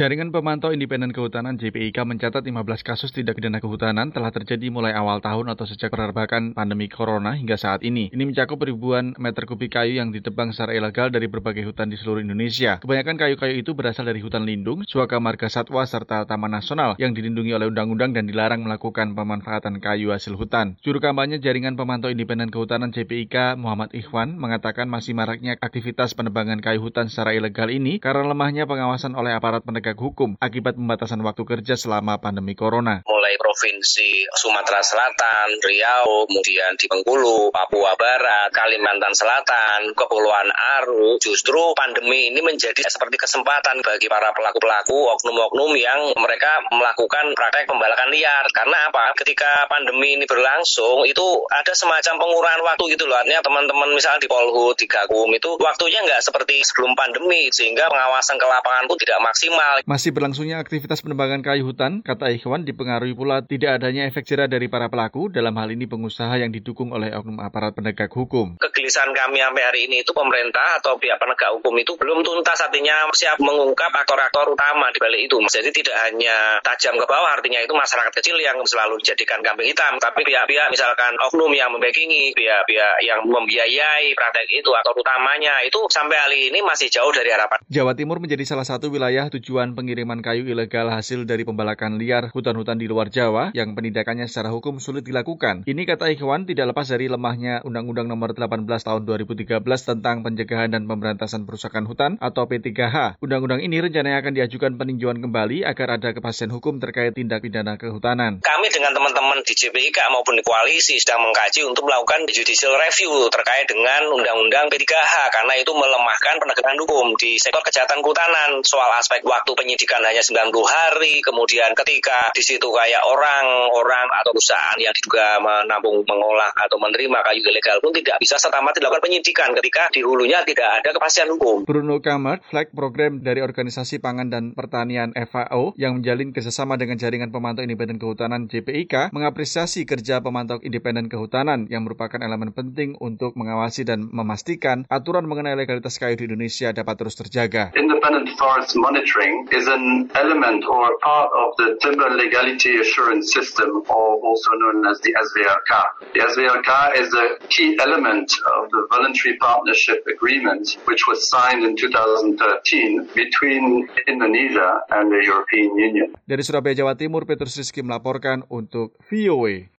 Jaringan Pemantau Independen Kehutanan JPIK mencatat 15 kasus tindak pidana kehutanan telah terjadi mulai awal tahun atau sejak penerbangan pandemi corona hingga saat ini. Ini mencakup ribuan meter kubik kayu yang ditebang secara ilegal dari berbagai hutan di seluruh Indonesia. Kebanyakan kayu-kayu itu berasal dari hutan lindung, suaka marga satwa, serta taman nasional yang dilindungi oleh undang-undang dan dilarang melakukan pemanfaatan kayu hasil hutan. Juru kampanye Jaringan Pemantau Independen Kehutanan JPIK Muhammad Ikhwan mengatakan masih maraknya aktivitas penebangan kayu hutan secara ilegal ini karena lemahnya pengawasan oleh aparat penegak penegak hukum akibat pembatasan waktu kerja selama pandemi corona. Mulai Provinsi Sumatera Selatan, Riau, kemudian di Bengkulu, Papua Barat, Kalimantan Selatan, Kepulauan Aru, justru pandemi ini menjadi seperti kesempatan bagi para pelaku-pelaku oknum-oknum yang mereka melakukan praktek pembalakan liar. Karena apa? Ketika pandemi ini berlangsung, itu ada semacam pengurangan waktu gitu loh. Artinya teman-teman misalnya di Polhut, di Gakum, itu waktunya nggak seperti sebelum pandemi, sehingga pengawasan ke lapangan pun tidak maksimal masih berlangsungnya aktivitas penebangan kayu hutan, kata Ikhwan dipengaruhi pula tidak adanya efek jerah dari para pelaku, dalam hal ini pengusaha yang didukung oleh oknum aparat penegak hukum. Kegelisahan kami sampai hari ini itu pemerintah atau pihak penegak hukum itu belum tuntas artinya siap mengungkap aktor-aktor utama di balik itu. Jadi tidak hanya tajam ke bawah, artinya itu masyarakat kecil yang selalu dijadikan kambing hitam, tapi pihak-pihak misalkan oknum yang membackingi, pihak-pihak yang membiayai praktek itu aktor utamanya itu sampai hari ini masih jauh dari harapan. Jawa Timur menjadi salah satu wilayah tujuan tujuan pengiriman kayu ilegal hasil dari pembalakan liar hutan-hutan di luar Jawa yang penindakannya secara hukum sulit dilakukan. Ini kata Ikhwan tidak lepas dari lemahnya Undang-Undang Nomor 18 Tahun 2013 tentang pencegahan dan pemberantasan perusakan hutan atau P3H. Undang-undang ini rencananya akan diajukan peninjauan kembali agar ada kepastian hukum terkait tindak pidana kehutanan. Kami dengan teman-teman di JPIK maupun di koalisi sedang mengkaji untuk melakukan judicial review terkait dengan Undang-Undang P3H karena itu melemahkan penegakan hukum di sektor kejahatan kehutanan soal aspek waktu waktu penyidikan hanya 90 hari, kemudian ketika di situ kayak orang-orang atau perusahaan yang juga menampung, mengolah atau menerima kayu ilegal pun tidak bisa serta-merta dilakukan penyidikan ketika di hulunya tidak ada kepastian hukum. Bruno Kamert, flag program dari Organisasi Pangan dan Pertanian FAO yang menjalin kerjasama dengan Jaringan Pemantau Independen Kehutanan JPIK mengapresiasi kerja pemantau independen kehutanan yang merupakan elemen penting untuk mengawasi dan memastikan aturan mengenai legalitas kayu di Indonesia dapat terus terjaga. Independent forest monitoring is an element or a part of the timber legality assurance system, or also known as the SVRK. The SVRK is a key element of the voluntary partnership agreement, which was signed in 2013 between Indonesia and the European Union. Dari Surabaya, Jawa Timur, Petrus Rizky melaporkan untuk VOA.